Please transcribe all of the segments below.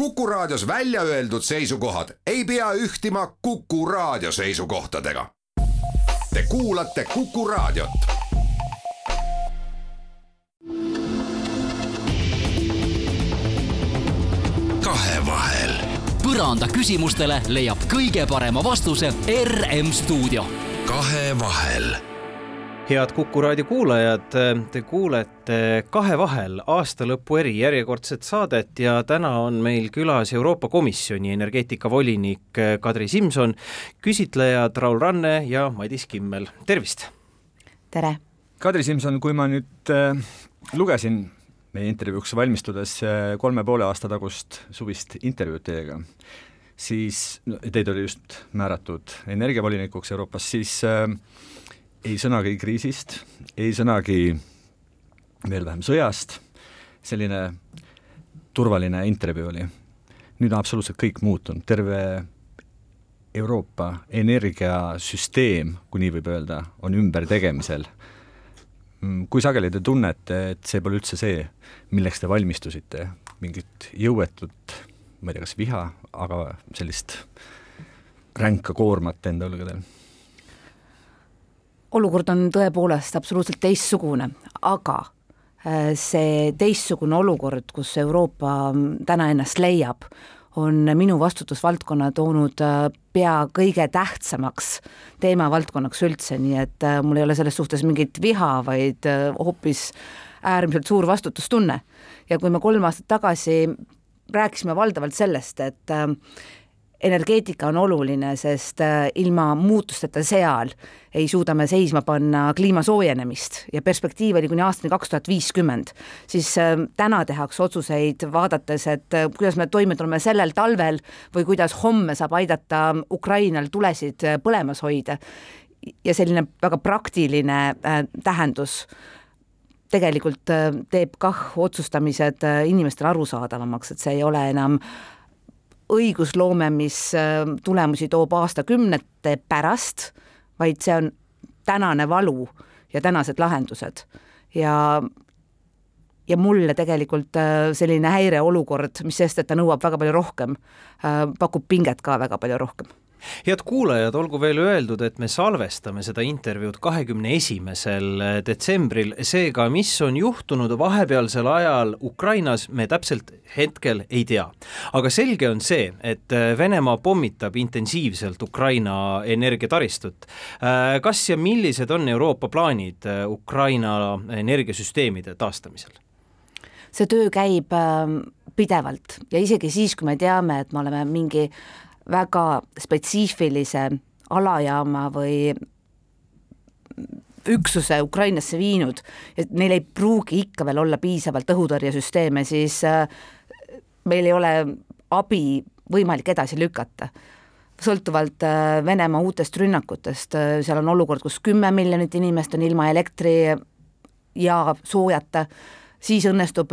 Kuku Raadios välja öeldud seisukohad ei pea ühtima Kuku Raadio seisukohtadega. Te kuulate Kuku Raadiot. kahevahel. põranda küsimustele leiab kõige parema vastuse RM stuudio. kahevahel head Kuku raadio kuulajad, te kuulete Kahevahel aastalõpu eri järjekordset saadet ja täna on meil külas Euroopa Komisjoni energeetikavolinik Kadri Simson, küsitlejad Raul Ranne ja Madis Kimmel, tervist! tere! Kadri Simson, kui ma nüüd äh, lugesin meie intervjuuks valmistudes äh, kolme poole aasta tagust suvist intervjuud teiega, siis teid oli just määratud energiavolinikuks Euroopas, siis äh, ei sõnagi kriisist, ei sõnagi veel vähem sõjast, selline turvaline intervjuu oli. nüüd on absoluutselt kõik muutunud, terve Euroopa energiasüsteem, kui nii võib öelda, on ümbertegemisel. Mm, kui sageli te tunnete, et see pole üldse see, milleks te valmistusite, mingit jõuetut, ma ei tea, kas viha, aga sellist ränka koormat enda õlgadel olukord on tõepoolest absoluutselt teistsugune, aga äh, see teistsugune olukord, kus Euroopa mm, täna ennast leiab, on minu vastutusvaldkonna toonud äh, pea kõige tähtsamaks teemavaldkonnaks üldse, nii et äh, mul ei ole selles suhtes mingit viha, vaid hoopis äärmiselt suur vastutustunne. ja kui me kolm aastat tagasi rääkisime valdavalt sellest, et energeetika on oluline, sest äh, ilma muutusteta seal ei suuda me seisma panna kliima soojenemist ja perspektiiv oli kuni aastani kaks tuhat viiskümmend, siis äh, täna tehakse otsuseid vaadates, et äh, kuidas me toime tuleme sellel talvel või kuidas homme saab aidata Ukrainal tulesid põlemas hoida. ja selline väga praktiline tähendus tegelikult teeb kah otsustamised inimestele arusaadavamaks, et see ei ole enam õigusloome, mis äh, tulemusi toob aastakümnete pärast, vaid see on tänane valu ja tänased lahendused. ja, ja mulle tegelikult äh, selline häireolukord, mis sest, et ta nõuab väga palju rohkem, äh, pakub pinget ka väga palju rohkem head kuulajad, olgu veel öeldud, et me salvestame seda intervjuud kahekümne esimesel detsembril, seega mis on juhtunud vahepealsel ajal Ukrainas, me täpselt hetkel ei tea. aga selge on see, et Venemaa pommitab intensiivselt Ukraina energiataristut. kas ja millised on Euroopa plaanid Ukraina energiasüsteemide taastamisel? see töö käib ähm, pidevalt ja isegi siis, kui me teame, et me oleme mingi väga spetsiifilise alajaama või üksuse Ukrainasse viinud, et neil ei pruugi ikka veel olla piisavalt õhutõrjesüsteeme, siis äh, meil ei ole abi võimalik edasi lükata. sõltuvalt äh, Venemaa uutest rünnakutest, äh, seal on olukord, kus kümme miljonit inimest on ilma elektri ja soojata, siis õnnestub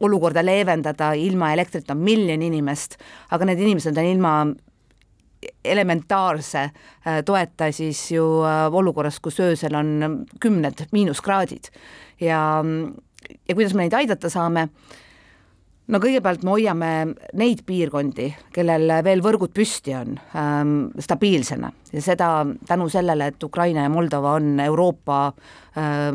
olukorda leevendada, ilma elektrita on miljon inimest, aga need inimesed on ilma elementaarse äh, toeta siis ju äh, olukorras, kus öösel on kümned miinuskraadid. ja, ja kuidas me neid aidata saame, no kõigepealt me hoiame neid piirkondi, kellel veel võrgud püsti on ähm,, stabiilsena ja seda tänu sellele, et Ukraina ja Moldova on Euroopa äh,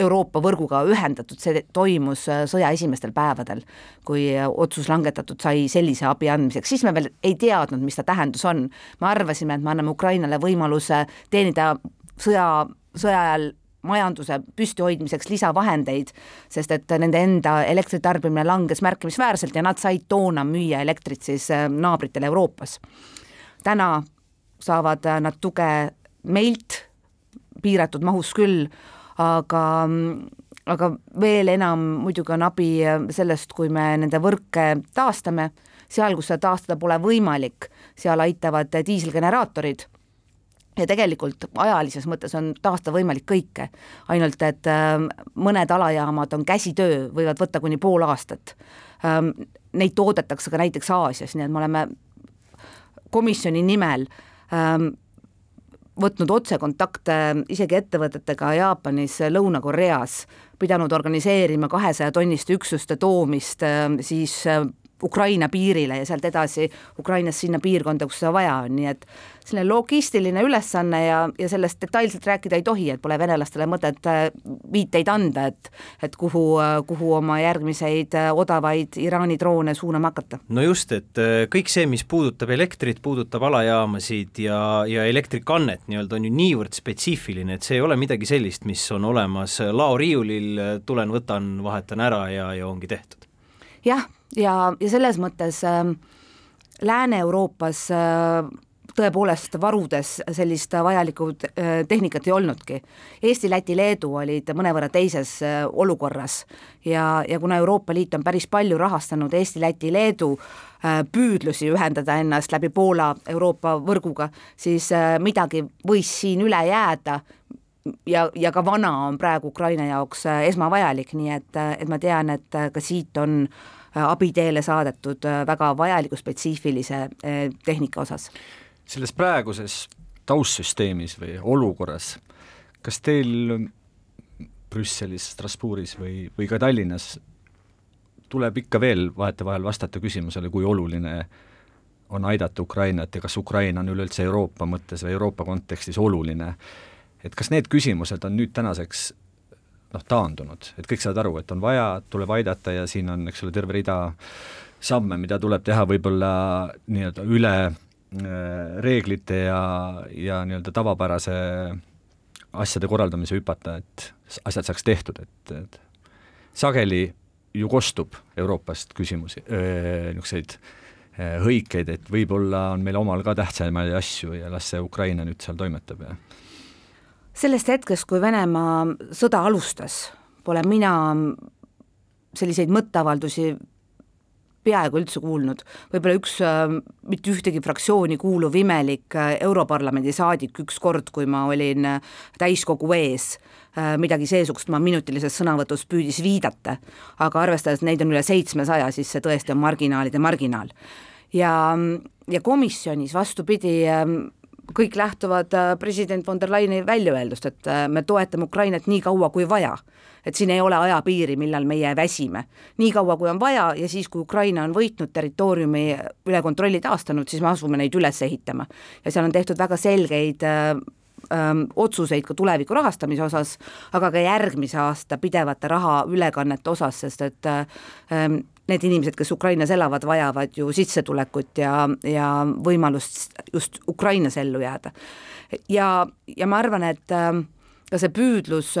Euroopa võrguga ühendatud, see toimus äh, sõja esimestel päevadel, kui äh, otsus langetatud sai sellise abi andmiseks, siis me veel ei teadnud, mis ta tähendus on. me arvasime, et me anname Ukrainale võimaluse teenida sõja, sõja ajal majanduse püstihoidmiseks lisavahendeid, sest et nende enda elektritarbimine langes märkimisväärselt ja nad said toona müüa elektrit siis äh, naabritele Euroopas. täna saavad nad tuge meilt piiratud mahus küll, aga aga veel enam muidugi on abi sellest, kui me nende võrke taastame, seal, kus seda taastada pole võimalik, seal aitavad diiselgeneraatorid. ja tegelikult ajalises mõttes on taastada võimalik kõike, ainult et äh, mõned alajaamad on käsitöö, võivad võtta kuni pool aastat. Ähm, neid toodetakse ka näiteks Aasias, nii et me oleme komisjoni nimel ähm, võtnud otsekontakte isegi ettevõtetega Jaapanis, Lõuna-Koreas, pidanud organiseerima kahesaja tonniste üksuste toomist äh, siis äh, Ukraina piirile ja sealt edasi Ukrainast sinna piirkonda, kus seda vaja on, nii et selline logistiline ülesanne ja, ja sellest detailselt rääkida ei tohi, et pole venelastele mõtet äh, viiteid anda, et et kuhu, äh, kuhu oma järgmiseid äh, odavaid Iraani droone suunama hakata. no just, et kõik see, mis puudutab elektrit, puudutab alajaamasid ja, ja elektrikannet nii-öelda, on ju niivõrd spetsiifiline, et see ei ole midagi sellist, mis on olemas laoriiulil, tulen, võtan, vahetan ära ja, ja ongi tehtud. jah, ja, ja selles mõttes äh, Lääne-Euroopas äh, tõepoolest varudes sellist vajalikku äh, tehnikat ei olnudki. Eesti, Läti, Leedu olid mõnevõrra teises äh, olukorras ja, ja kuna Euroopa Liit on päris palju rahastanud Eesti, Läti, Leedu äh, püüdlusi ühendada ennast läbi Poola Euroopa võrguga, siis midagi võis siin üle jääda, ja, ja ka vana on praegu Ukraina jaoks esmavajalik, nii et, et ma tean, et ka siit on abiteele saadetud väga vajaliku spetsiifilise tehnika osas. Selles praeguses taustsüsteemis või olukorras, kas teil Brüsselis, Strasbourgis või, või ka Tallinnas tuleb ikka veel vahetevahel vastata küsimusele, kui oluline on aidata Ukrainat ja kas Ukraina on üleüldse Euroopa mõttes või Euroopa kontekstis oluline, et kas need küsimused on nüüd tänaseks noh, taandunud, et kõik saavad aru, et on vaja, tuleb aidata ja siin on, eks ole, terve rida samme, mida tuleb teha võib-olla nii-öelda üle Äh, reeglite ja, ja nii-öelda tavapärase asjade korraldamise hüpata, et asjad saaks tehtud, et, et sageli ju kostub Euroopast küsimusi, niisuguseid hõikeid, et võib-olla on meil omal ka tähtsamaid asju ja las see Ukraina nüüd seal toimetab ja sellest hetkest, kui Venemaa sõda alustas, pole mina selliseid mõtteavaldusi peaaegu üldse kuulnud, võib-olla üks äh, mitte ühtegi fraktsiooni kuuluv imelik äh, Europarlamendi saadik ükskord, kui ma olin äh, täiskogu ees, midagi seesugust ma minutilises sõnavõtus püüdis viidata, aga arvestades, et neid on üle seitsmesaja, siis see tõesti on marginaalide marginaal. ja, ja komisjonis vastupidi, kõik lähtuvad president von der Leyeni väljaöeldust, et me toetame Ukrainat nii kaua kui vaja et siin ei ole ajapiiri, millal meie väsime. nii kaua, kui on vaja ja siis, kui Ukraina on võitnud territooriumi üle kontrolli taastanud, siis me asume neid üles ehitama. ja seal on tehtud väga selgeid äh, öö, otsuseid ka tuleviku rahastamise osas, aga ka järgmise aasta pidevate raha ülekannete osas, sest et öö, need inimesed, kes Ukrainas elavad, vajavad ju sissetulekut ja, ja võimalust just Ukrainas ellu jääda. ja, ja ma arvan, et öö, ka see püüdlus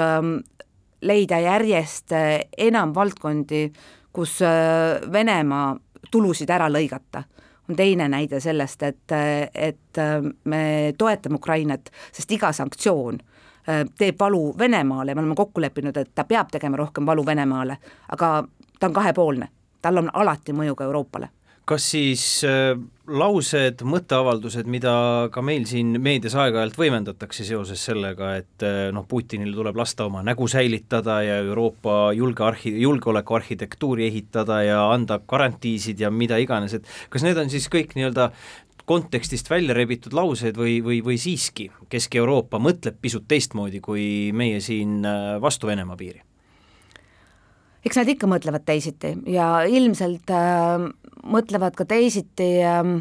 leida järjest äh, enam valdkondi, kus äh, Venemaa tulusid ära lõigata on teine näide sellest, et, äh, et me toetame Ukrainat, sest iga sanktsioon teeb valu Venemaale, me oleme kokku leppinud, et ta peab tegema rohkem valu Venemaale, aga ta on kahepoolne, tal on alati mõju ka Euroopale kas siis äh, laused, mõtteavaldused, mida ka meil siin meedias aeg-ajalt võimendatakse seoses sellega, et äh, noh, Putinil tuleb lasta oma nägu säilitada ja Euroopa julgearhi-, julgeolekuarhitektuuri ehitada ja anda garantiisid ja mida iganes, et kas need on siis kõik nii-öelda kontekstist välja rebitud laused või, või, või siiski Kesk-Euroopa mõtleb pisut teistmoodi kui meie siin äh, vastu Venemaa piiri? Eks nad ikka mõtlevad teisiti ja ilmselt äh, mõtlevad ka teisiti äh,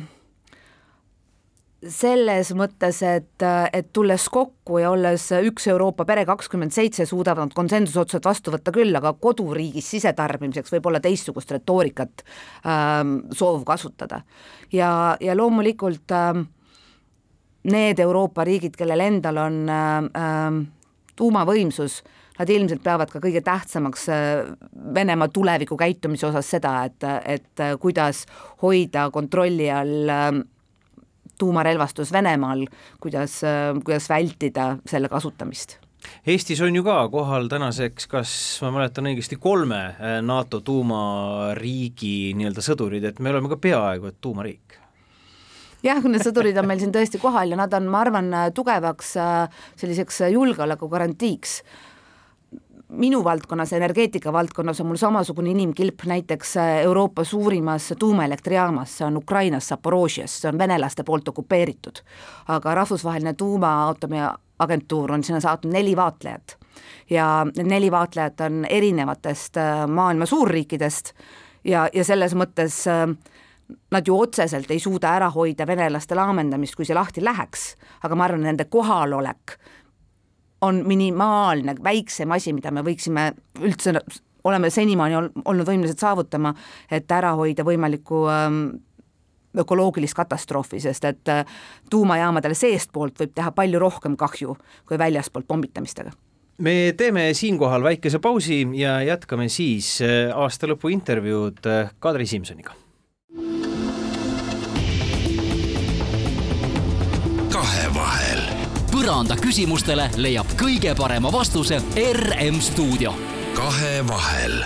selles mõttes, et, et tulles kokku ja olles üks Euroopa pere kakskümmend seitse, suudavad nad konsensusotsused vastu võtta küll, aga koduriigis sisetarbimiseks võib olla teistsugust retoorikat ähm, soov kasutada. ja, ja loomulikult ähm, need Euroopa riigid, kellel endal on ähm, tuumavõimsus äh,, nad ilmselt peavad ka kõige tähtsamaks äh, Venemaa tuleviku käitumise osas seda, et, et äh, kuidas hoida kontrolli all äh, tuumarelvastus Venemaal, kuidas, kuidas vältida selle kasutamist. Eestis on ju ka kohal tänaseks, kas ma mäletan õigesti, kolme NATO tuumariigi nii-öelda sõdurid, et me oleme ka peaaegu et tuumariik. Jah, need sõdurid on meil siin tõesti kohal ja nad on, ma arvan, tugevaks selliseks julgeolekugarantiiks minu valdkonnas, energeetika valdkonnas on mul samasugune inimkilp näiteks äh, Euroopa suurimas tuumaelektrijaamas, see on Ukrainas Zaporožjes, see on venelaste poolt okupeeritud. aga rahvusvaheline tuumaaatomia-agentuur on sinna saatnud neli vaatlejat ja need neli vaatlejat on erinevatest äh, maailma suurriikidest ja, ja selles mõttes äh, nad ju otseselt ei suuda ära hoida venelaste laamendamist, kui see lahti läheks, aga ma arvan, nende kohalolek on minimaalne, väiksem asi, mida me võiksime üldse, oleme senimaani olnud võimelised saavutama, et ära hoida võimalikku ähm, ökoloogilist katastroofi, sest et äh, tuumajaamadele seestpoolt võib teha palju rohkem kahju kui väljaspoolt pommitamistega me teeme siinkohal väikese pausi ja jätkame siis äh, aastalõpu intervjuud äh, Kadri Simsoniga. kahevahel. Põranda küsimustele leiab kõige parema vastuse RM stuudio. kahevahel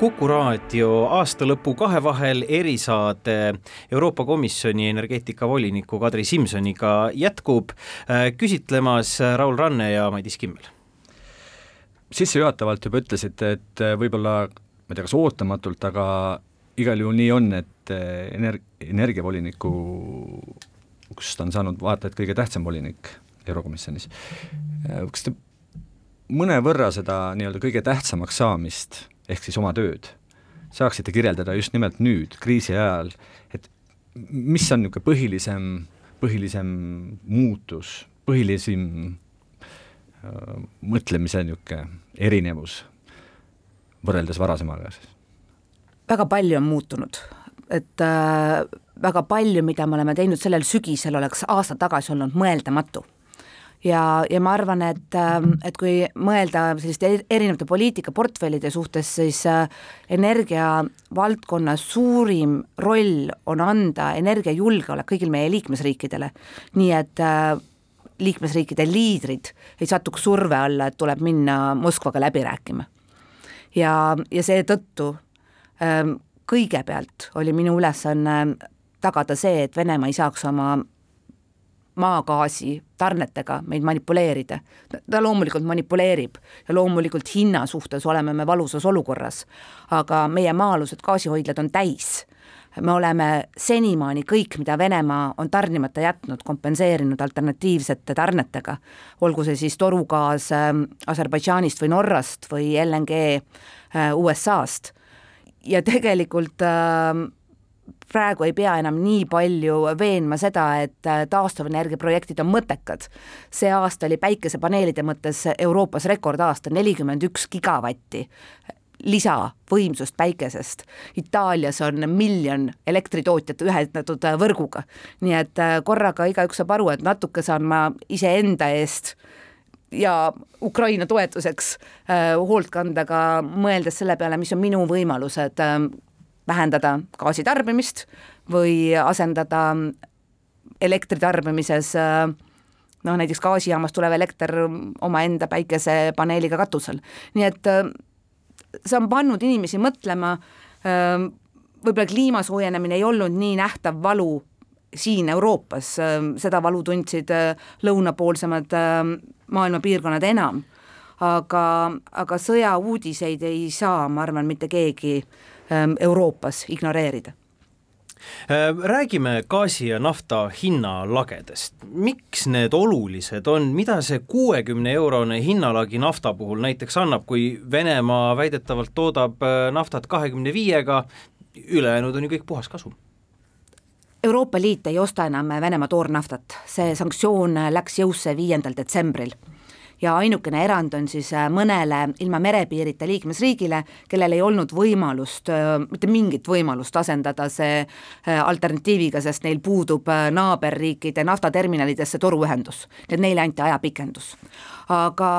Kuku raadio aastalõpu kahevahel erisaade Euroopa Komisjoni energeetikavoliniku Kadri Simsoniga jätkub äh, küsitlemas Raul Ranne ja Madis Kimmel. sissejuhatavalt juba ütlesite, et äh, võib-olla ma ei tea, kas ootamatult, aga igal juhul nii on, et äh, ener-, energiavolinikuks on saanud vaata et kõige tähtsam volinik Eurokomisjonis. kas te mõnevõrra seda nii-öelda kõige tähtsamaks saamist ehk siis oma tööd, saaksite kirjeldada just nimelt nüüd, kriisi ajal, et mis on niisugune põhilisem, põhilisem muutus, põhilisem äh, mõtlemise niisugune erinevus võrreldes varasemaga siis? väga palju on muutunud, et äh, väga palju, mida me oleme teinud sellel sügisel, oleks aasta tagasi olnud mõeldamatu ja, ja ma arvan, et, ähm, et kui mõelda selliste erinevate poliitikaportfellide suhtes, siis äh, energia valdkonna suurim roll on anda energiajulgeolek kõigil meie liikmesriikidele, nii et äh, liikmesriikide liidrid ei satuks surve alla, et tuleb minna Moskvaga läbi rääkima. ja, ja seetõttu ähm, kõigepealt oli minu ülesanne tagada see, et Venemaa ei saaks oma maagaasi tarnetega meid manipuleerida. ta loomulikult manipuleerib ja loomulikult hinna suhtes oleme me valusas olukorras, aga meie maa-alused gaasihoidlad on täis. me oleme senimaani kõik, mida Venemaa on tarnimata jätnud, kompenseerinud alternatiivsete tarnetega, olgu see siis torugaas äh, Aserbaidžaanist või Norrast või LNG äh, USA-st ja tegelikult äh, praegu ei pea enam nii palju veenma seda, et äh, taastuvenergia projektid on mõttekad. see aasta oli päikesepaneelide mõttes Euroopas rekordaasta, nelikümmend üks gigavatti lisavõimsust päikesest. Itaalias on miljon elektritootjat ühendatud äh, võrguga, nii et äh, korraga igaüks saab aru, et natuke saan ma iseenda eest ja Ukraina toetuseks äh, hoolt kanda ka mõeldes selle peale, mis on minu võimalused äh, vähendada gaasitarbimist või asendada elektritarbimises noh, näiteks gaasijaamast tulev elekter omaenda päikesepaneeliga katusel. nii et see on pannud inimesi mõtlema, võib-olla kliima soojenemine ei olnud nii nähtav valu siin Euroopas, seda valu tundsid lõunapoolsemad maailma piirkonnad enam, aga, aga sõjauudiseid ei saa, ma arvan, mitte keegi äh, Euroopas ignoreerida. Äh, räägime gaasi ja nafta hinnalagedest, miks need olulised on, mida see kuuekümne eurone hinnalagi nafta puhul näiteks annab, kui Venemaa väidetavalt toodab äh, naftat kahekümne viiega, ülejäänud on ju kõik puhas kasum? Euroopa Liit ei osta enam Venemaa toornaftat, see sanktsioon läks jõusse viiendal detsembril ja ainukene erand on siis äh, mõnele ilma merepiirita liikmesriigile, kellel ei olnud võimalust, äh, mitte mingit võimalust asendada see äh, alternatiiviga, sest neil puudub naaberriikide naftaterminalidesse toruühendus, nii et neile anti ajapikendus. aga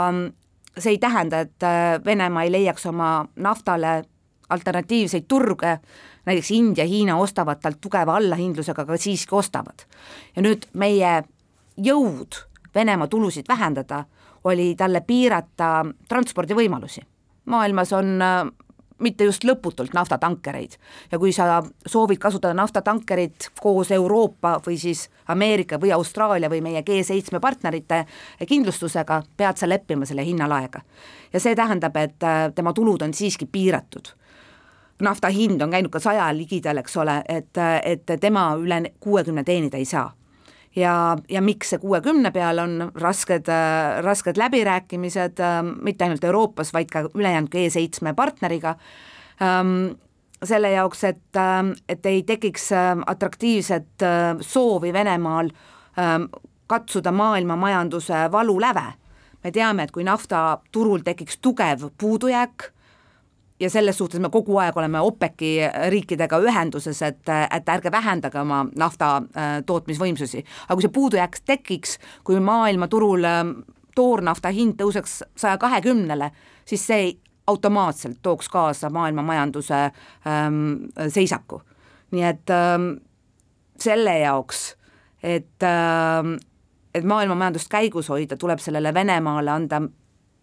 see ei tähenda, et Venemaa ei leiaks oma naftale alternatiivseid turge, näiteks India, Hiina ostavad talt tugeva allahindlusega, aga siiski ostavad. ja nüüd meie jõud Venemaa tulusid vähendada oli talle piirata transpordivõimalusi. maailmas on äh, mitte just lõputult naftatankereid ja kui sa soovid kasutada naftatankerit koos Euroopa või siis Ameerika või Austraalia või meie G7 partnerite kindlustusega, pead sa leppima selle hinnalaega. ja see tähendab, et äh, tema tulud on siiski piiratud nafta hind on käinud ka saja ligidal, eks ole, et, et tema üle kuuekümne teenida ei saa ja, ja miks see kuuekümne peal on rasked, rasked läbirääkimised, mitte ainult Euroopas, vaid ka ülejäänud G7 partneriga, selle jaoks, et, ähm, et ei tekiks ähm, atraktiivset äh, soovi Venemaal ähm, katsuda maailma majanduse valuläve. me teame, et kui naftaturul tekiks tugev puudujääk, ja selles suhtes me kogu aeg oleme OPEC-i riikidega ühenduses, et, et ärge vähendage oma nafta äh, tootmisvõimsusi. aga kui see puudujääk tekiks, kui maailmaturul toornafta hind tõuseks saja kahekümnele, siis see automaatselt tooks kaasa maailma majanduse ähm, seisaku. nii et ähm, selle jaoks, et ähm,, et maailma majandust käigus hoida, tuleb sellele Venemaale anda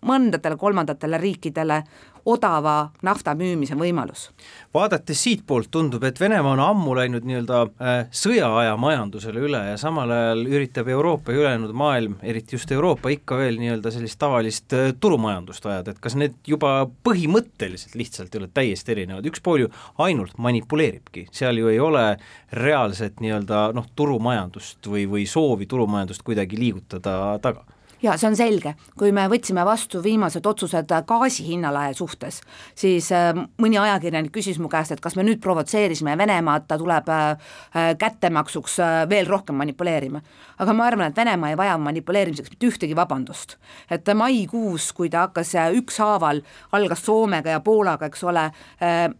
mõndadele kolmandatele riikidele odava nafta müümise võimalus. vaadates siitpoolt tundub, et Venemaa on ammu läinud nii-öelda äh, sõjaaja majandusele üle ja samal ajal üritab Euroopa ja ülejäänud maailm, eriti just Euroopa, ikka veel nii-öelda sellist tavalist äh, turumajandust ajada, et kas need juba põhimõtteliselt lihtsalt ei ole täiesti erinevad, üks pool ju ainult manipuleeribki, seal ju ei ole reaalset nii-öelda noh, turumajandust või, või soovi turumajandust kuidagi liigutada taga ja see on selge, kui me võtsime vastu viimased otsused gaasi hinnalae suhtes, siis äh, mõni ajakirjanik küsis mu käest, et kas me nüüd provotseerisime Venemaad, ta tuleb äh, kättemaksuks äh, veel rohkem manipuleerima. aga ma arvan, et Venemaa ei vaja manipuleerimiseks mitte ühtegi vabandust. et maikuus, kui ta hakkas ükshaaval, algas Soomega ja Poolaga, eks ole,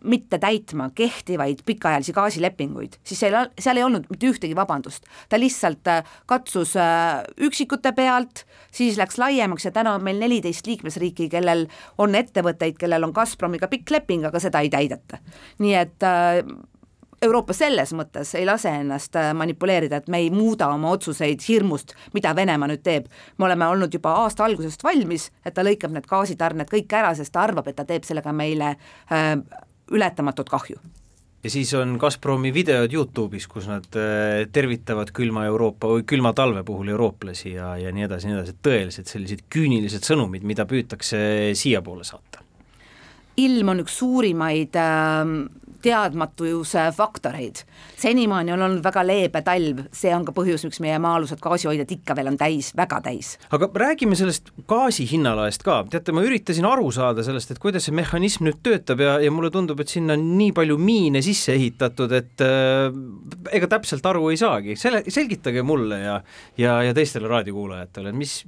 mitte täitma kehtivaid pikaajalisi gaasilepinguid, siis seal, seal ei olnud mitte ühtegi vabandust. ta lihtsalt katsus üksikute pealt, siis läks laiemaks ja täna on meil neliteist liikmesriiki, kellel on ettevõtteid, kellel on Gazpromiga pikk leping, aga seda ei täideta. nii et äh, Euroopa selles mõttes ei lase ennast äh, manipuleerida, et me ei muuda oma otsuseid hirmust, mida Venemaa nüüd teeb. me oleme olnud juba aasta algusest valmis, et ta lõikab need gaasitarned kõik ära, sest ta arvab, et ta teeb sellega meile äh, ületamatut kahju ja siis on Gazpromi videod Youtube'is, kus nad äh, tervitavad külma Euroopa või külma talve puhul eurooplasi ja, ja nii edasi, nii edasi, tõelised sellised küünilised sõnumid, mida püütakse siiapoole saata. ilm on üks suurimaid äh, teadmatuse faktoreid. senimaani on olnud väga leebe talv, see on ka põhjus, miks meie maa-alused gaasihoidjad ikka veel on täis, väga täis. aga räägime sellest gaasi hinnalaest ka, teate, ma üritasin aru saada sellest, et kuidas see mehhanism nüüd töötab ja, ja mulle tundub, et sinna on nii palju miine sisse ehitatud, et äh, ega täpselt aru ei saagi, selle, selgitage mulle ja ja, ja teistele raadiokuulajatele, mis,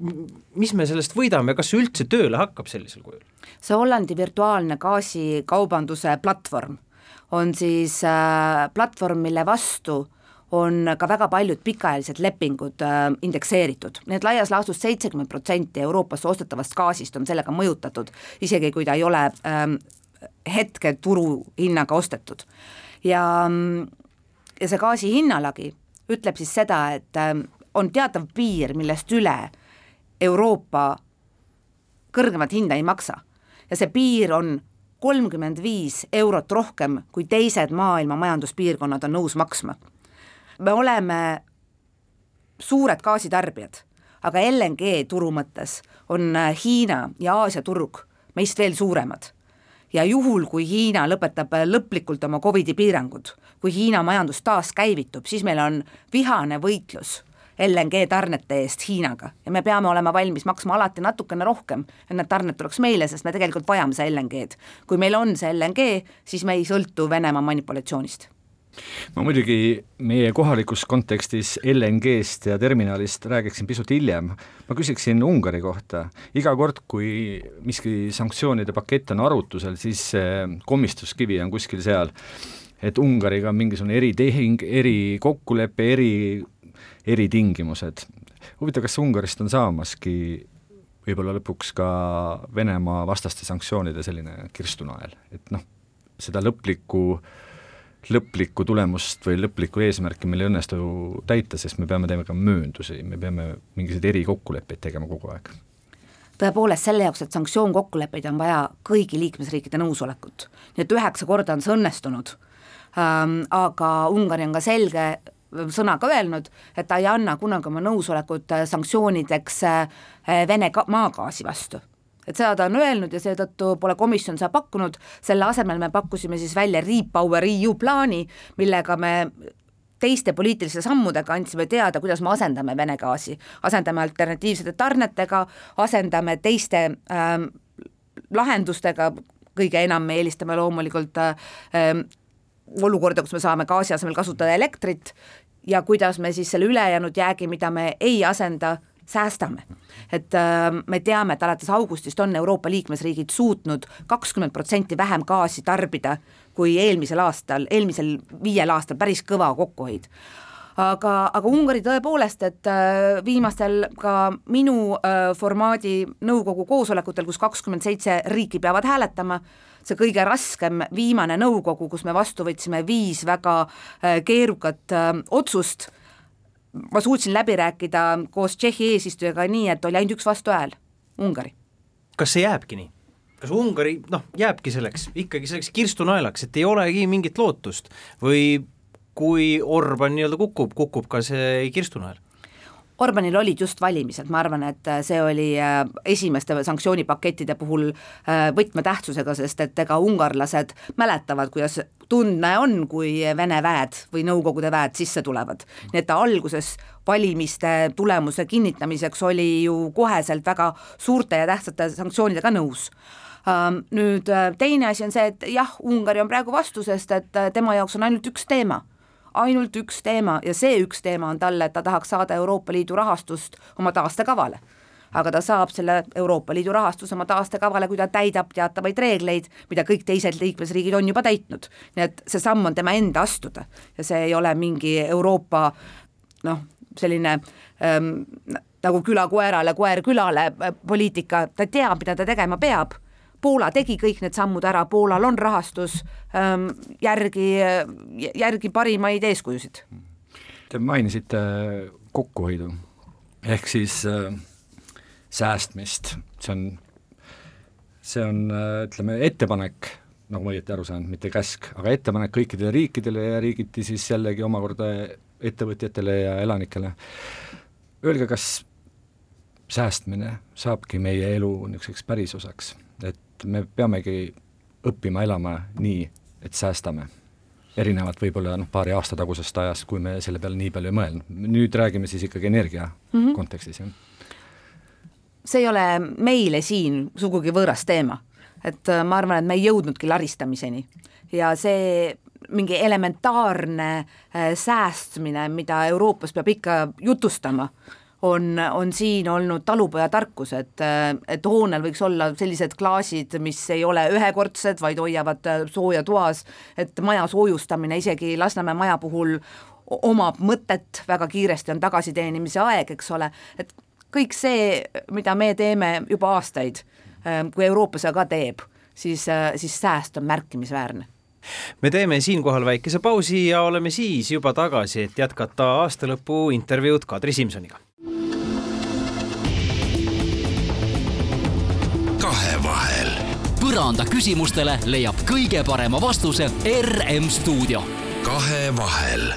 mis me sellest võidame, kas see üldse tööle hakkab sellisel kujul? see Hollandi virtuaalne gaasikaubanduse platvorm on siis äh, platvorm, mille vastu on ka väga paljud pikaajalised lepingud äh, indekseeritud, nii et laias laastus seitsekümmend protsenti Euroopasse ostetavast gaasist on sellega mõjutatud, isegi kui ta ei ole ähm, hetke turuhinnaga ostetud. ja, ja see gaasi hinnalagi ütleb siis seda, et ähm, on teatav piir, millest üle Euroopa kõrgemat hinda ei maksa ja see piir on kolmkümmend viis eurot rohkem, kui teised maailma majanduspiirkonnad on nõus maksma. me oleme suured gaasitarbijad, aga LNG turu mõttes on äh, Hiina ja Aasia turg meist veel suuremad. ja juhul, kui Hiina lõpetab äh, lõplikult oma Covidi piirangud, kui Hiina majandus taaskäivitub, siis meil on vihane võitlus LNG tarnete eest Hiinaga. Ja me peame olema valmis maksma alati natukene rohkem, et need tarned tuleks meile, sest me tegelikult vajame seda LNG-d. kui meil on see LNG, siis me ei sõltu Venemaa manipulatsioonist. Ma muidugi meie kohalikus kontekstis LNG-st ja terminalist räägiksin pisut hiljem, ma küsiksin Ungari kohta, iga kord, kui miski sanktsioonide pakett on arutusel, siis komistuskivi on kuskil seal, et Ungariga on mingisugune eritehing, erikokkulepe, eri eritingimused. huvitav, kas Ungarist on saamaski võib-olla lõpuks ka Venemaa vastaste sanktsioonide selline kirstunael, et noh, seda lõplikku, lõplikku tulemust või lõplikku eesmärki meil ei õnnestu täita, sest me peame tegema ka mööndusi, me peame mingisuguseid erikokkuleppeid tegema kogu aeg tõepoolest selle jaoks, et sanktsioon-kokkuleppeid on vaja kõigi liikmesriikide nõusolekut. nii et üheksa korda on see õnnestunud ähm,, aga Ungari on ka selge sõnaga öelnud, et ta ei anna kunagi oma nõusolekut äh, sanktsioonideks äh, Vene maagaasi vastu. Et seda ta on öelnud ja seetõttu pole komisjon seda pakkunud, selle asemel me pakkusime siis välja Repower EU plaani, millega me teiste poliitiliste sammudega andsime teada, kuidas me asendame Vene gaasi, asendame alternatiivsete tarnetega, asendame teiste ähm, lahendustega, kõige enam me eelistame loomulikult äh, olukorda, kus me saame gaasi asemel kasutada elektrit ja kuidas me siis selle ülejäänud jäägi, mida me ei asenda, säästame. et äh, me teame, et alates augustist on Euroopa liikmesriigid suutnud kakskümmend protsenti vähem gaasi tarbida kui eelmisel aastal, eelmisel viiel aastal, päris kõva kokkuhoid aga, aga Ungari tõepoolest, et äh, viimastel ka minu äh, formaadi nõukogu koosolekutel, kus kakskümmend seitse riiki peavad hääletama, see kõige raskem viimane nõukogu, kus me vastu võtsime viis väga äh, keerukat otsust, ma suutsin läbi rääkida koos Tšehhi eesistujaga nii, et oli ainult üks vastuhääl, Ungari. kas see jääbki nii? kas Ungari noh, jääbki selleks, ikkagi selleks kirstunaelaks, et ei olegi mingit lootust või kui Orban nii-öelda kukub, kukub ka see kirstunael? Orbanil olid just valimised, ma arvan, et see oli äh, esimeste sanktsioonipakettide puhul äh, võtmetähtsusega, sest et ega ungarlased mäletavad, kuidas tundne on, kui Vene väed või Nõukogude väed sisse tulevad. nii et ta alguses valimiste tulemuse kinnitamiseks oli ju koheselt väga suurte ja tähtsate sanktsioonidega nõus. Ähm, nüüd äh, teine asi on see, et jah, Ungari on praegu vastu, sest et tema jaoks on ainult üks teema ainult üks teema ja see üks teema on talle, et ta tahaks saada Euroopa Liidu rahastust oma taastekavale. Aga ta saab selle Euroopa Liidu rahastuse oma taastekavale, kui ta täidab teatavaid reegleid, mida kõik teised liikmesriigid on juba täitnud. nii et see samm on tema enda astuda ja see ei ole mingi Euroopa noh, selline ähm, nagu küla koerale, koer külale äh, poliitika, ta teab, mida ta tegema peab Poola tegi kõik need sammud ära, Poolal on rahastus ähm, järgi, järgi parimaid eeskujusid. Te mainisite kokkuhoidu ehk siis äh, säästmist, see on, see on äh, ütleme, ettepanek, nagu ma õieti aru saan, mitte käsk, aga ettepanek kõikidele riikidele ja riigiti siis jällegi omakorda ettevõtjatele ja elanikele. Öelge, kas säästmine saabki meie elu niisuguseks pärisosaks, et et me peamegi õppima elama nii, et säästame. erinevalt võib-olla noh, paari aasta tagusest ajast, kui me selle peale nii palju ei mõelnud. nüüd räägime siis ikkagi energia mm -hmm. kontekstis, jah? see ei ole meile siin sugugi võõras teema. et äh, ma arvan, et me ei jõudnudki laristamiseni ja see mingi elementaarne äh, säästmine, mida Euroopas peab ikka jutustama, on, on siin olnud talupojatarkus, et, et hoonel võiks olla sellised klaasid, mis ei ole ühekordsed, vaid hoiavad sooja toas, et maja soojustamine isegi Lasnamäe maja puhul omab mõtet, väga kiiresti on tagasiteenimise aeg, eks ole, et kõik see, mida me teeme juba aastaid, kui Euroopa seda ka teeb, siis, siis sääst on märkimisväärne. Me teeme siinkohal väikese pausi ja oleme siis juba tagasi, et jätkata aastalõpu intervjuud Kadri Simsoniga põranda küsimustele leiab kõige parema vastuse RM stuudio. kahevahel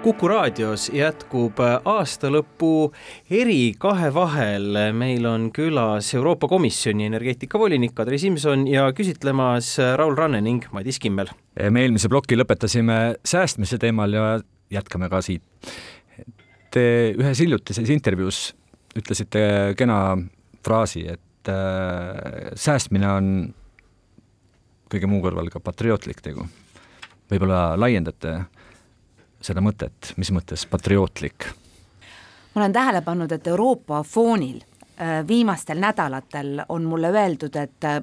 Kuku raadios jätkub aastalõpu eri kahevahel. meil on külas Euroopa Komisjoni energeetikavolinik Kadri Simson ja küsitlemas Raul Ranne ning Madis Kimmel. me eelmise ploki lõpetasime säästmise teemal ja jätkame ka siit. Te ühes hiljutises intervjuus ütlesite kena fraasi, et et äh, säästmine on kõige muu kõrval ka patriootlik tegu. võib-olla laiendate seda mõtet, mis mõttes patriootlik? ma olen tähele pannud, et Euroopa foonil äh, viimastel nädalatel on mulle öeldud, et äh,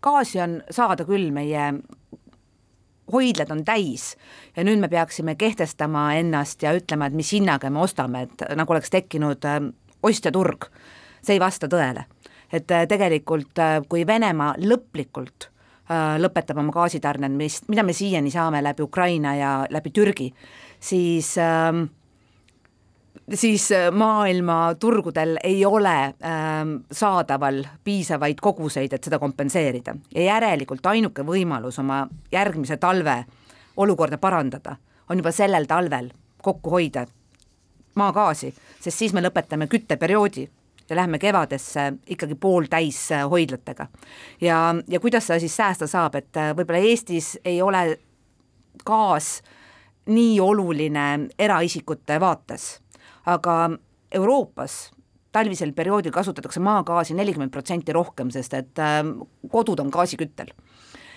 gaasi on saada küll, meie hoidlad on täis ja nüüd me peaksime kehtestama ennast ja ütlema, et mis hinnaga me ostame, et nagu oleks tekkinud äh, ostjaturg. see ei vasta tõele et äh, tegelikult äh, kui Venemaa lõplikult äh, lõpetab oma gaasitarned, mis, mida me siiani saame läbi Ukraina ja läbi Türgi, siis ähm, siis maailma turgudel ei ole ähm, saadaval piisavaid koguseid, et seda kompenseerida. Ja järelikult ainuke võimalus oma järgmise talve olukorda parandada on juba sellel talvel kokku hoida maagaasi, sest siis me lõpetame kütteperioodi ja läheme kevadesse ikkagi pooltäis äh, hoidlatega. ja, ja kuidas seda siis säästa saab, et äh, võib-olla Eestis ei ole gaas nii oluline eraisikute vaates, aga Euroopas talvisel perioodil kasutatakse maagaasi nelikümmend protsenti rohkem, sest et äh, kodud on gaasiküttel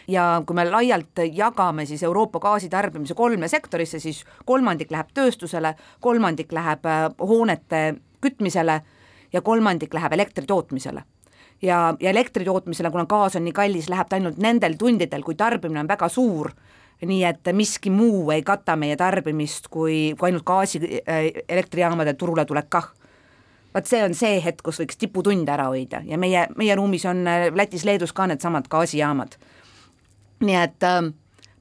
ja kui me laialt jagame siis Euroopa gaasitarbimise kolme sektorisse, siis kolmandik läheb tööstusele, kolmandik läheb äh, hoonete kütmisele ja kolmandik läheb elektri tootmisele ja, ja elektri tootmisele, kuna gaas on nii kallis, läheb ta ainult nendel tundidel, kui tarbimine on väga suur, nii et miski muu ei kata meie tarbimist, kui, kui ainult gaasi äh, elektrijaamade turule tulek kah vaat see on see hetk, kus võiks tiputunde ära hoida ja meie, meie ruumis on äh, Lätis-Leedus ka needsamad gaasijaamad. nii et äh,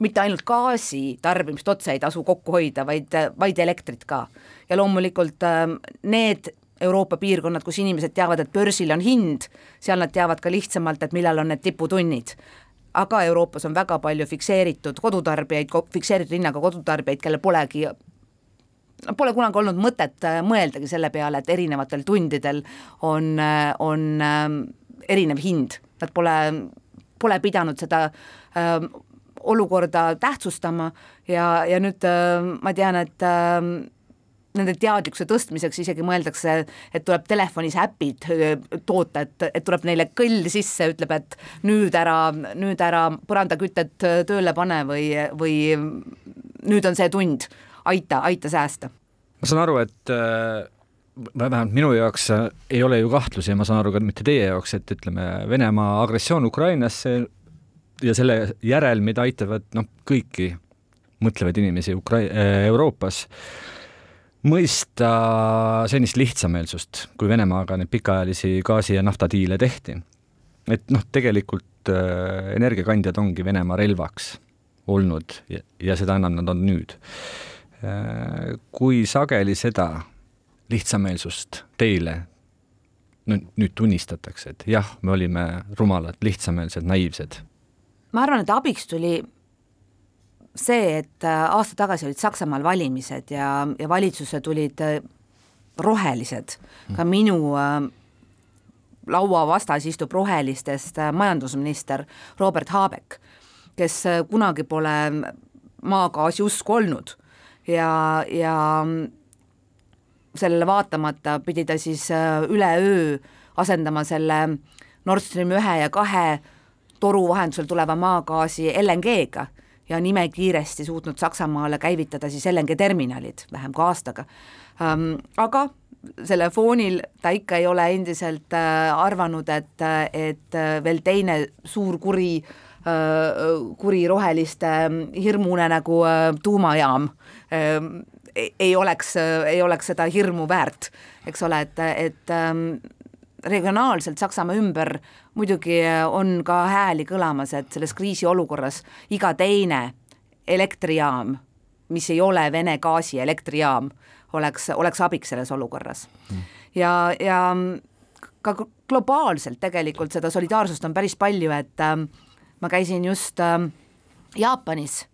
mitte ainult gaasi tarbimist otse ei tasu kokku hoida, vaid, vaid elektrit ka. ja loomulikult äh, need Euroopa piirkonnad, kus inimesed teavad, et börsil on hind, seal nad teavad ka lihtsamalt, et millal on need tiputunnid. aga Euroopas on väga palju fikseeritud kodutarbijaid, fikseeritud hinnaga kodutarbijaid, kellel polegi no pole kunagi olnud mõtet äh, mõeldagi selle peale, et erinevatel tundidel on, äh, on äh, erinev hind, nad pole, pole pidanud seda äh, olukorda tähtsustama ja, ja nüüd äh, ma tean, et äh, nende teadlikkuse tõstmiseks isegi mõeldakse, et tuleb telefonis äpid toota, et, et tuleb neile kõll sisse, ütleb, et nüüd ära, nüüd ära põrandakütet tööle pane või, või nüüd on see tund, aita, aita säästa. ma saan aru, et äh, vähemalt minu jaoks ei ole ju kahtlusi ja ma saan aru ka mitte teie jaoks, et ütleme, Venemaa agressioon Ukrainasse ja selle järelmid aitavad noh, kõiki mõtlevaid inimesi Ukra-, Euroopas mõista senist lihtsameelsust, kui Venemaaga neid pikaajalisi gaasi- ja naftadiile tehti. et noh, tegelikult äh, energiakandjad ongi Venemaa relvaks olnud ja, ja seda enam nad on nüüd äh,. kui sageli seda lihtsameelsust teile no nüüd tunnistatakse, et jah, me olime rumalad, lihtsameelsed, naiivsed? ma arvan, et abiks tuli see, et äh, aasta tagasi olid Saksamaal valimised ja, ja valitsusse tulid äh, rohelised, ka minu äh, laua vastas istub rohelistest majandusminister Robert Habeck, kes kunagi pole maagaasi usku olnud. Ja, ja sellele vaatamata pidi ta siis üleöö asendama selle Nord Stream ühe ja kahe toru vahendusel tuleva maagaasi LNG-ga ja on imekiiresti suutnud Saksamaale käivitada siis LNG terminalid vähem kui aastaga ähm,. aga selle foonil ta ikka ei ole endiselt äh, arvanud, et, et veel teine suur kuri äh, kuri roheliste hirmune nagu äh, tuumajaam äh, ei oleks, ei oleks seda hirmu väärt, eks ole, et, et regionaalselt Saksamaa ümber muidugi on ka hääli kõlamas, et selles kriisiolukorras iga teine elektrijaam, mis ei ole Vene gaasi elektrijaam, oleks, oleks abiks selles olukorras. Ja, ja ka globaalselt tegelikult seda solidaarsust on päris palju, et äh, ma käisin just äh, Jaapanis,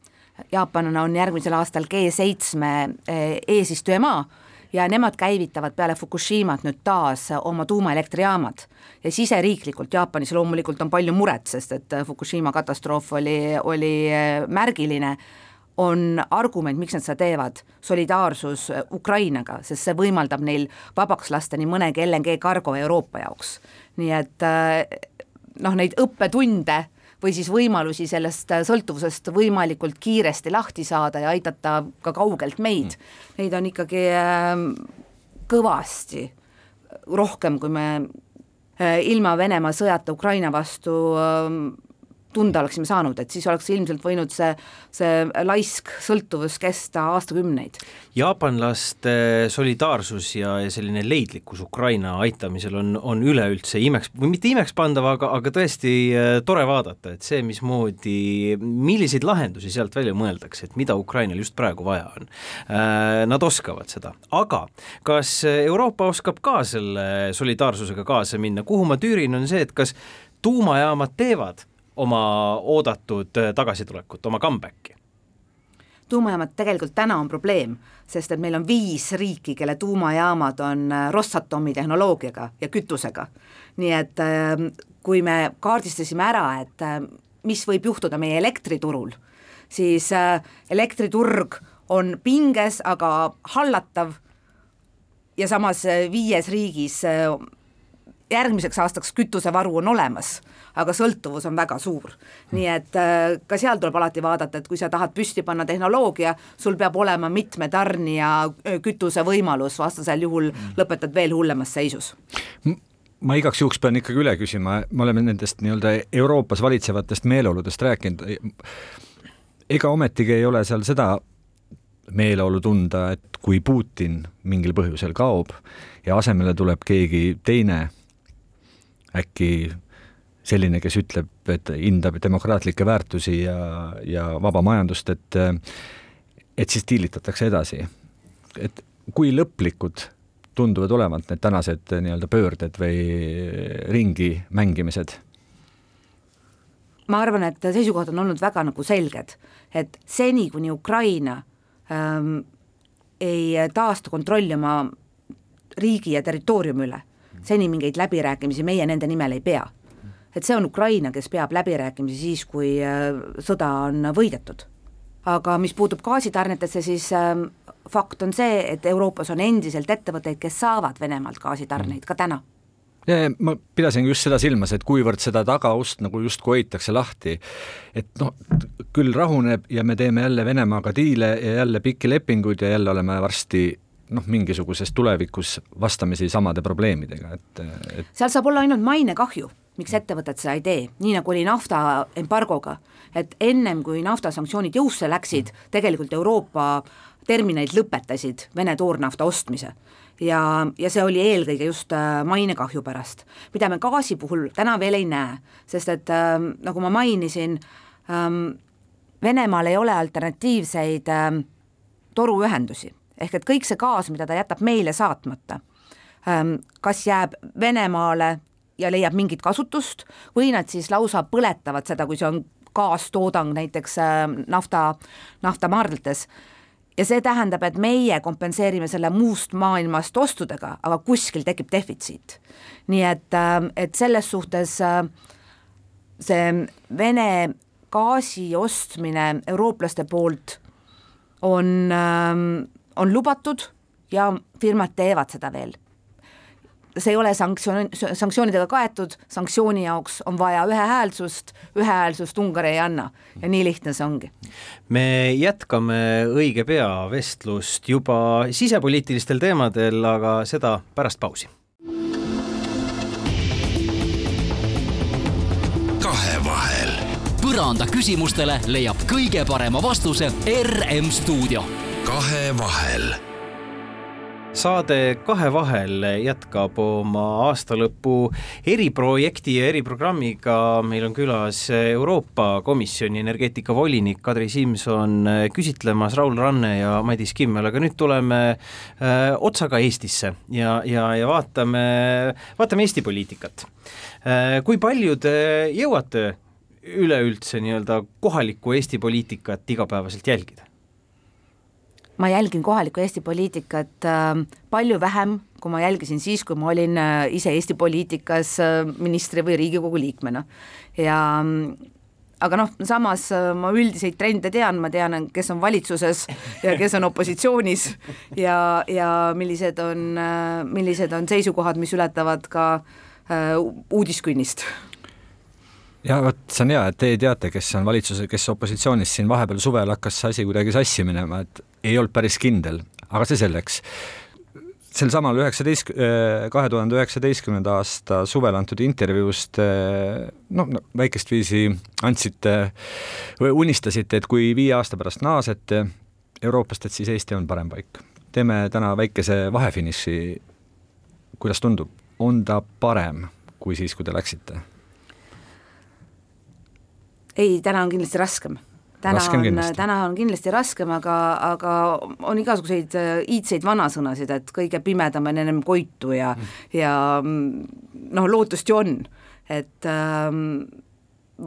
Jaapan on järgmisel aastal G7 äh, eesistujamaa ja nemad käivitavad peale Fukushimat nüüd taas oma tuumaelektrijaamad. ja siseriiklikult Jaapanis loomulikult on palju muret, sest et Fukushima katastroof oli, oli äh, märgiline, on argument, miks nad seda teevad, solidaarsus Ukrainaga, sest see võimaldab neil vabaks lasta nii mõnegi LNG kargo Euroopa jaoks. nii et äh, noh, neid õppetunde või siis võimalusi sellest äh, sõltuvusest võimalikult kiiresti lahti saada ja aidata ka kaugelt meid, neid on ikkagi ähm, kõvasti rohkem, kui me äh, ilma Venemaa sõjata Ukraina vastu ähm, tunda oleksime saanud, et siis oleks ilmselt võinud see, see laisk sõltuvus kesta aastakümneid. jaapanlaste solidaarsus ja, ja selline leidlikkus Ukraina aitamisel on, on üleüldse imeks, või mitte imekspandav, aga, aga tõesti äh, tore vaadata, et see, mismoodi, milliseid lahendusi sealt välja mõeldakse, et mida Ukrainal just praegu vaja on. Äh, nad oskavad seda, aga kas Euroopa oskab ka selle solidaarsusega kaasa minna, kuhu ma tüürin, on see, et kas tuumajaamad teevad oma oodatud äh, tagasitulekut, oma comeback'i? tuumajaamad tegelikult täna on probleem, sest et meil on viis riiki, kelle tuumajaamad on äh, Rosatomi tehnoloogiaga ja kütusega. nii et ähm, kui me kaardistasime ära, et äh, mis võib juhtuda meie elektriturul, siis elektriturg on pinges, aga hallatav ja samas viies riigis järgmiseks aastaks kütusevaru on olemas, aga sõltuvus on väga suur. nii et äh, ka seal tuleb alati vaadata, et kui sa tahad püsti panna tehnoloogia, sul peab olema mitme tarnija äh, kütuse võimalus, vastasel juhul lõpetad veel hullemas seisus ma igaks juhuks pean ikkagi üle küsima, me oleme nendest nii-öelda Euroopas valitsevatest meeleoludest rääkinud, ega ometigi ei ole seal seda meeleolu tunda, et kui Putin mingil põhjusel kaob ja asemele tuleb keegi teine, äkki selline, kes ütleb, et hindab demokraatlikke väärtusi ja, ja vaba majandust, et et siis diilitatakse edasi. et kui lõplikud tunduvad olevat need tänased nii-öelda pöörded või ringi mängimised? ma arvan, et seisukohad on olnud väga nagu selged, et seni, kuni Ukraina ähm, ei taasta kontrolli oma riigi ja territooriumi üle, seni mingeid läbirääkimisi meie nende nimel ei pea. et see on Ukraina, kes peab läbirääkimisi siis, kui äh, sõda on võidetud. aga mis puutub gaasitarnetesse, siis äh, fakt on see, et Euroopas on endiselt ettevõtteid, kes saavad Venemaalt gaasitarneid ka täna ma pidasingi just seda silmas, et kuivõrd seda tagaust nagu justkui hoitakse lahti, et noh, küll rahuneb ja me teeme jälle Venemaaga diile ja jälle pikki lepinguid ja jälle oleme varsti noh, mingisuguses tulevikus vastamisi samade probleemidega, et, et seal saab olla ainult mainekahju, miks ettevõtted seda ei tee, nii nagu oli nafta embargoga, et ennem kui naftasanktsioonid jõusse läksid, tegelikult Euroopa terminalid lõpetasid Vene toornafta ostmise. Ja, ja see oli eelkõige just äh, mainekahju pärast, mida me gaasi puhul täna veel ei näe, sest et äh, nagu ma mainisin ähm,, Venemaal ei ole alternatiivseid ähm, toruühendusi, ehk et kõik see gaas, mida ta jätab meile saatmata ähm,, kas jääb Venemaale ja leiab mingit kasutust või nad siis lausa põletavad seda, kui see on kaastoodang näiteks äh, nafta, naftamaardlates ja see tähendab, et meie kompenseerime selle muust maailmast ostudega, aga kuskil tekib defitsiit. nii et, äh, et selles suhtes see Vene gaasi ostmine eurooplaste poolt on, ähm, on lubatud ja firmad teevad seda veel see ei ole sanktsioon, sanktsioonidega kaetud, sanktsiooni jaoks on vaja ühehäälsust, ühehäälsust Ungari ei anna ja nii lihtne see ongi. me jätkame õige pea vestlust juba sisepoliitilistel teemadel, aga seda pärast pausi. kahevahel. põranda küsimustele leiab kõige parema vastuse RM stuudio. Kahevahel saade Kahe vahel jätkab oma aastalõpu eriprojekti ja eriprogrammiga. meil on külas Euroopa Komisjoni energeetikavolinik Kadri Simson küsitlemas Raul Ranne ja Madis Kimmel, aga nüüd tuleme äh, otsaga Eestisse ja, ja, ja vaatame, vaatame Eesti poliitikat äh,. kui palju te jõuate üleüldse nii-öelda kohalikku Eesti poliitikat igapäevaselt jälgida? Ma jälgin kohalikku Eesti poliitikat äh, palju vähem, kui ma jälgisin siis, kui ma olin äh, ise Eesti poliitikas äh, ministri või Riigikogu liikmena. Ja aga noh, samas äh, ma üldiseid trende tean, ma tean, kes on valitsuses ja kes on opositsioonis ja, ja millised on, millised on seisukohad, mis ületavad ka uudiskünnist. Ja vot see on hea, et teie teate, kes on valitsuses, kes opositsioonis, siin vahepeal suvel hakkas see asi kuidagi sassi minema, et ei olnud päris kindel, aga see selleks. sel samal üheksateist, äh, kahe tuhande üheksateistkümnenda aasta suvel antud intervjuust noh, väikest viisi andsite või unistasite, et kui viie aasta pärast naasete Euroopast, et siis Eesti on parem paik. teeme täna väikese vahefiniši, kuidas tundub, on ta parem kui siis, kui te läksite? ei, täna on kindlasti raskem täna raskem on, täna on kindlasti raskem, aga, aga on igasuguseid äh, iidseid vanasõnasid, et kõige pimedam on ennem koitu ja mm., ja mm, noh, lootust ju on, et ähm,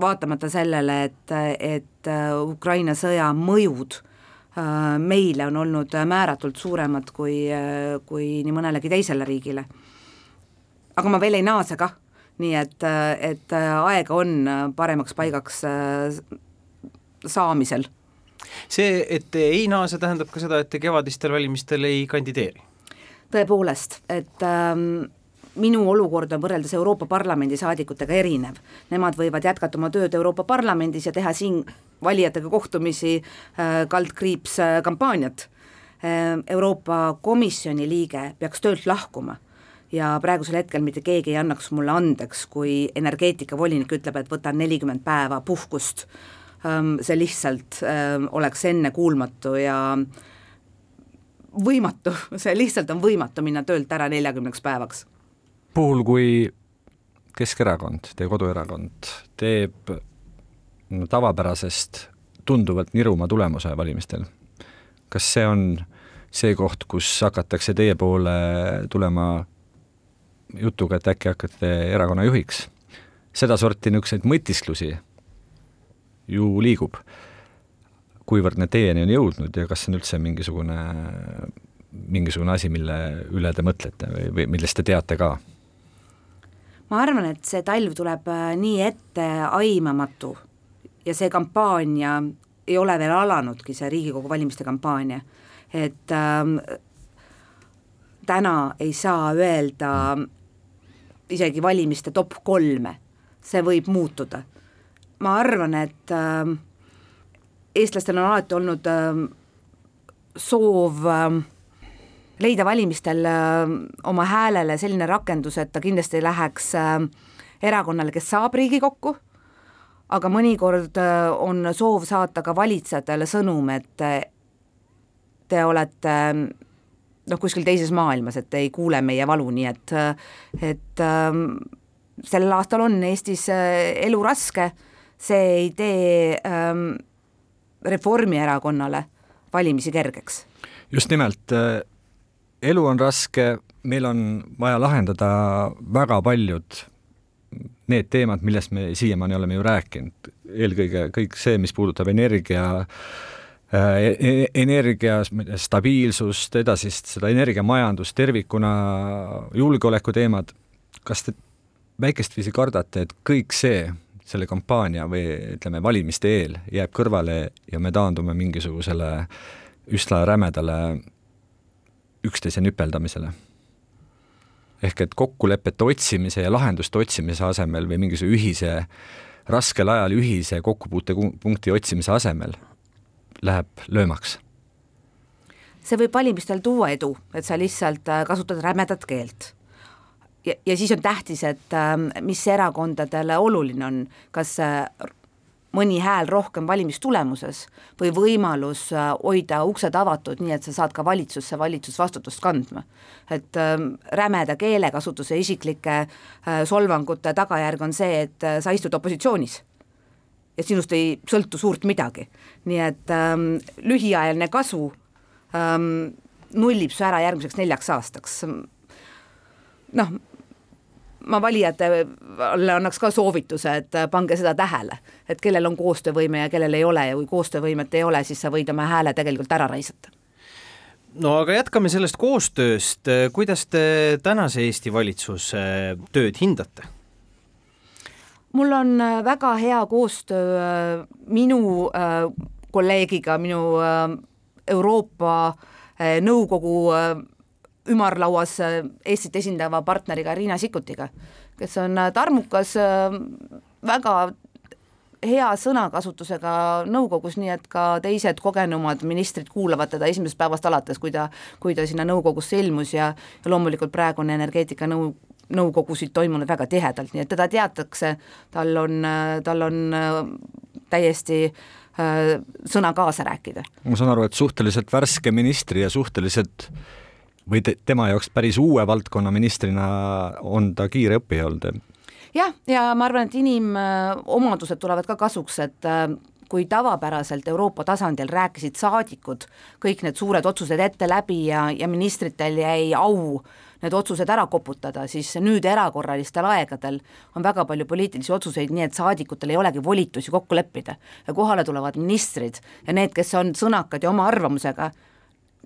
vaatamata sellele, et, et äh, Ukraina sõja mõjud äh, meile on olnud määratult suuremad kui äh,, kui nii mõnelegi teisele riigile. aga ma veel ei naase kah nii et, et aega on paremaks paigaks äh, saamisel. see, et te ei naase, tähendab ka seda, et te kevadistel valimistel ei kandideeri? tõepoolest, et ähm, minu olukord on võrreldes Euroopa Parlamendi saadikutega erinev. Nemad võivad jätkata oma tööd Euroopa Parlamendis ja teha siin valijatega kohtumisi äh, kaldkriips äh, kampaaniat äh,. Euroopa Komisjoni liige peaks töölt lahkuma ja praegusel hetkel mitte keegi ei annaks mulle andeks, kui energeetikavolinik ütleb, et võtan nelikümmend päeva puhkust ähm,, see lihtsalt ähm, oleks ennekuulmatu ja võimatu, see lihtsalt on võimatu minna töölt ära neljakümneks päevaks puhul, kui Keskerakond, teie koduerakond, teeb tavapärasest tunduvalt niruma tulemuse valimistel, kas see on see koht, kus hakatakse teie poole tulema jutuga, et äkki hakkate erakonna juhiks? sedasorti niisuguseid mõtisklusi ju liigub. kuivõrd need teieni on jõudnud ja kas see on üldse mingisugune, mingisugune asi, mille üle te mõtlete või, või millest te teate ka? ma arvan, et see talv tuleb äh, nii etteaimamatu ja see kampaania ei ole veel alanudki, see Riigikogu valimiste kampaania, et ähm, täna ei saa öelda isegi valimiste top kolme, see võib muutuda. Ma arvan, et äh, eestlastel on alati olnud äh, soov äh, leida valimistel äh, oma häälele selline rakendus, et ta kindlasti läheks äh, erakonnale, kes saab Riigikokku, aga mõnikord äh, on soov saata ka valitsejatele sõnum, et te olete noh, kuskil teises maailmas, et ei kuule meie valu, nii et, et ähm, sellel aastal on Eestis elu raske, see ei tee ähm, Reformierakonnale valimisi kergeks. just nimelt elu on raske, meil on vaja lahendada väga paljud need teemad, millest me siiamaani oleme ju rääkinud, eelkõige kõik see, mis puudutab energia äh, e-, e-, energia stabiilsust, edasist seda energiamajandust tervikuna, julgeoleku teemad, kas te väikest viisi kardate, et kõik see selle kampaania või ütleme, valimiste eel jääb kõrvale ja me taandume mingisugusele üsna rämedale üksteise nüpeldamisele. ehk et kokkulepete otsimise ja lahenduste otsimise asemel või mingisuguse ühise, raskel ajal ühise kokkupuutepunkti otsimise asemel läheb löömaks see võib valimistel tuua edu, et sa lihtsalt äh, kasutad rämedat keelt. Ja, ja siis on tähtis, et ähm, mis erakondadele oluline on, kas äh, mõni hääl rohkem valimistulemuses või võimalus äh, hoida uksed avatud, nii et sa saad ka valitsusse valitsusvastutust kandma. et äh, rämeda keelekasutuse isiklike äh, solvangute tagajärg on see, et äh, sa istud opositsioonis ja sinust ei sõltu suurt midagi. nii et ähm, lühiajaline kasu ähm, nullib su ära järgmiseks neljaks aastaks. noh, ma valijatele annaks ka soovituse, et pange seda tähele, et kellel on koostöövõime ja kellel ei ole ja kui koostöövõimet ei ole, siis sa võid oma hääle tegelikult ära raisata. No aga jätkame sellest koostööst, kuidas te tänase Eesti valitsuse tööd hindate? mul on väga hea koostöö äh, minu äh, kolleegiga, minu äh, Euroopa Nõukogu ümarlauas äh, Eestit esindava partneriga Riina Sikkutiga, kes on äh, tarmukas, äh, väga hea sõnakasutusega nõukogus, nii et ka teised kogenumad ministrid kuulavad teda esimesest päevast alates, kui ta, kui ta sinna nõukogusse ilmus ja, ja loomulikult praegu on energeetikanõu, nõukogusid toimunud väga tihedalt, nii et teda teatakse, tal on, tal on täiesti äh, sõna kaasa rääkida. ma saan aru, et suhteliselt värske ministri ja suhteliselt äh, või te, tema jaoks päris uue valdkonna ministrina on ta kiire õppija olnud? jah, ja ma arvan, et inimomadused tulevad ka kasuks, et äh, kui tavapäraselt Euroopa tasandil rääkisid saadikud kõik need suured otsused ette läbi ja, ja ministritel jäi au need otsused ära koputada, siis nüüd erakorralistel aegadel on väga palju poliitilisi otsuseid, nii et saadikutel ei olegi volitusi kokku leppida. ja kohale tulevad ministrid ja need, kes on sõnakad ja oma arvamusega,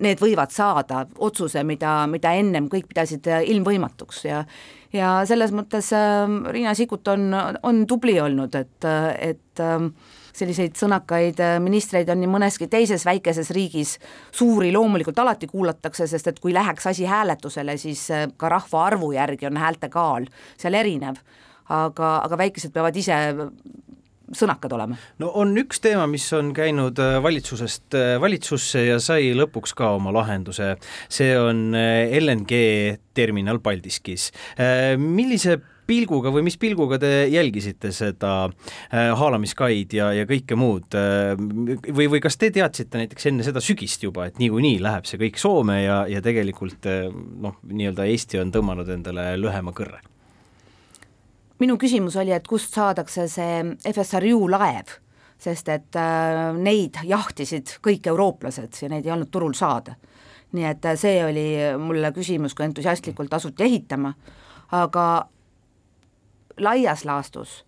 need võivad saada otsuse, mida, mida ennem kõik pidasid äh, ilmvõimatuks ja ja selles mõttes äh, Riina Sikkut on, on tubli olnud, et, et äh, selliseid sõnakaid äh, ministreid on nii mõneski teises väikeses riigis, suuri loomulikult alati kuulatakse, sest et kui läheks asi hääletusele, siis äh, ka rahvaarvu järgi on häälte kaal seal erinev. aga, aga väikesed peavad ise sõnakad olema? no on üks teema, mis on käinud äh, valitsusest valitsusse ja sai lõpuks ka oma lahenduse, see on LNG terminal Paldiskis. millise pilguga või mis pilguga te jälgisite seda äh, haalamiskaid ja, ja kõike muud äh, või, või kas te teadsite näiteks enne seda sügist juba, et niikuinii läheb see kõik Soome ja, ja tegelikult äh, noh, nii-öelda Eesti on tõmmanud endale lühema kõrre? Minu küsimus oli, et kust saadakse see FSRU laev, sest et äh, neid jahtisid kõik eurooplased ja neid ei olnud turul saada. nii et see oli mulle küsimus, kui entusiastlikult asuti ehitama, aga laias laastus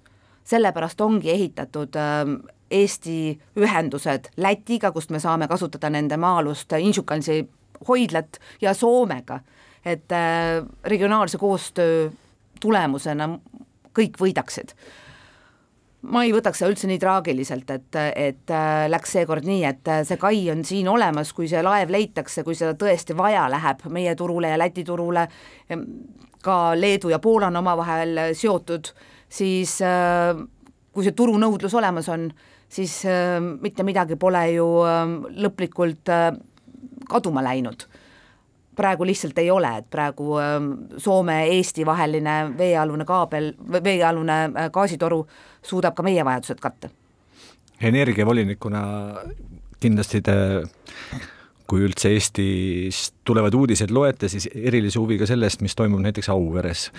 sellepärast ongi ehitatud ähm, Eesti ühendused Lätiga, kust me saame kasutada nende maa-alust Inčukalnsi hoidlat ja Soomega, et äh, regionaalse koostöö tulemusena kõik võidaksid. ma ei võtaks seda üldse nii traagiliselt, et, et äh, läks seekord nii, et äh, see kai on siin olemas, kui see laev leitakse, kui seda tõesti vaja läheb meie turule ja Läti turule, ka Leedu ja Poola on omavahel seotud, siis äh, kui see turunõudlus olemas on, siis äh, mitte midagi pole ju äh, lõplikult kaduma läinud. Praegu lihtsalt ei ole, et praegu Soome-Eesti vaheline veealune kaabel, veealune gaasitoru suudab ka meie vajadused katta. energiavolinikuna kindlasti te kui üldse Eestist tulevad uudised loete, siis erilise huviga sellest, mis toimub näiteks Auveres.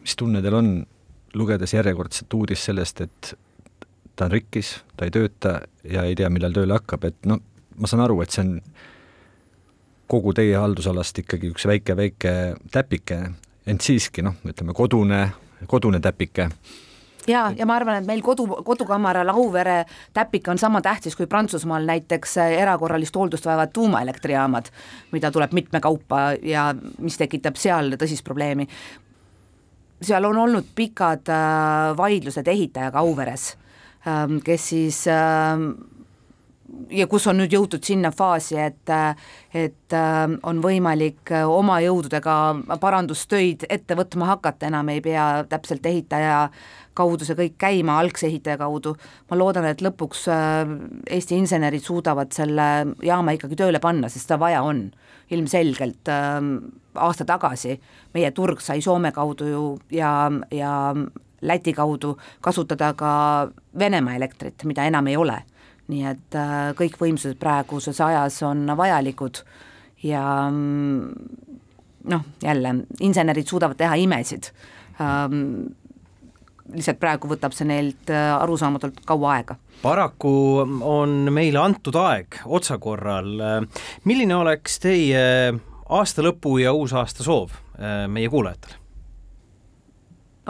mis tunne teil on, lugedes järjekordset uudist sellest, et ta on rikkis, ta ei tööta ja ei tea, millal tööle hakkab, et noh, ma saan aru, et see on kogu teie haldusalast ikkagi üks väike-väike täpike, ent siiski noh, ütleme kodune, kodune täpike ja, ja ma arvan, et meil kodu, kodukamara Lauvere täpik on sama tähtis kui Prantsusmaal näiteks äh, erakorralist hooldust vajavad tuumaelektrijaamad, mida tuleb mitme kaupa ja mis tekitab seal tõsist probleemi. seal on olnud pikad äh, vaidlused ehitajaga Auveres, ähm, kes siis ähm, ja kus on nüüd jõutud sinna faasi, et, et äh, on võimalik oma jõududega parandustöid ette võtma hakata, enam ei pea täpselt ehitaja kaudu see kõik käima, algse ehitaja kaudu. ma loodan, et lõpuks äh, Eesti insenerid suudavad selle jaama ikkagi tööle panna, sest seda vaja on. ilmselgelt äh, aasta tagasi meie turg sai Soome kaudu ju ja, ja Läti kaudu kasutada ka Venemaa elektrit, mida enam ei ole nii et äh, kõik võimsused praeguses ajas on vajalikud ja mm, noh, jälle, insenerid suudavad teha imesid ähm,, lihtsalt praegu võtab see neilt äh, arusaamatult kaua aega. paraku on meile antud aeg otsakorral, milline oleks teie aasta lõpu ja uusaasta soov äh, meie kuulajatele?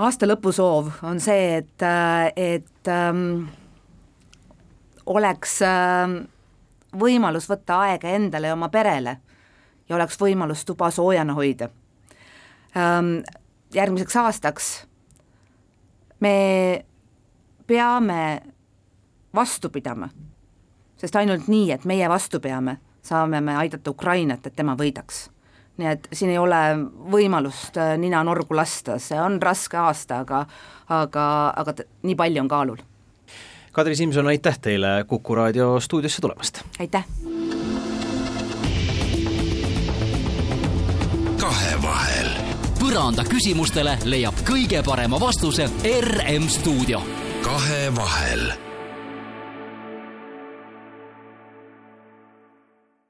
aasta lõpu soov on see, et, et ähm, oleks ähm, võimalus võtta aega endale ja oma perele ja oleks võimalus tuba soojana hoida. Ähm, järgmiseks aastaks me peame vastu pidama, sest ainult nii, et meie vastu peame, saame me aidata Ukrainat, et tema võidaks. nii et siin ei ole võimalust äh, nina norgu lasta, see on raske aasta, aga aga, aga nii palju on kaalul Kadri Simson, aitäh teile Kuku raadio stuudiosse tulemast! aitäh! kahevahel. põranda küsimustele leiab kõige parema vastuse RM stuudio. kahevahel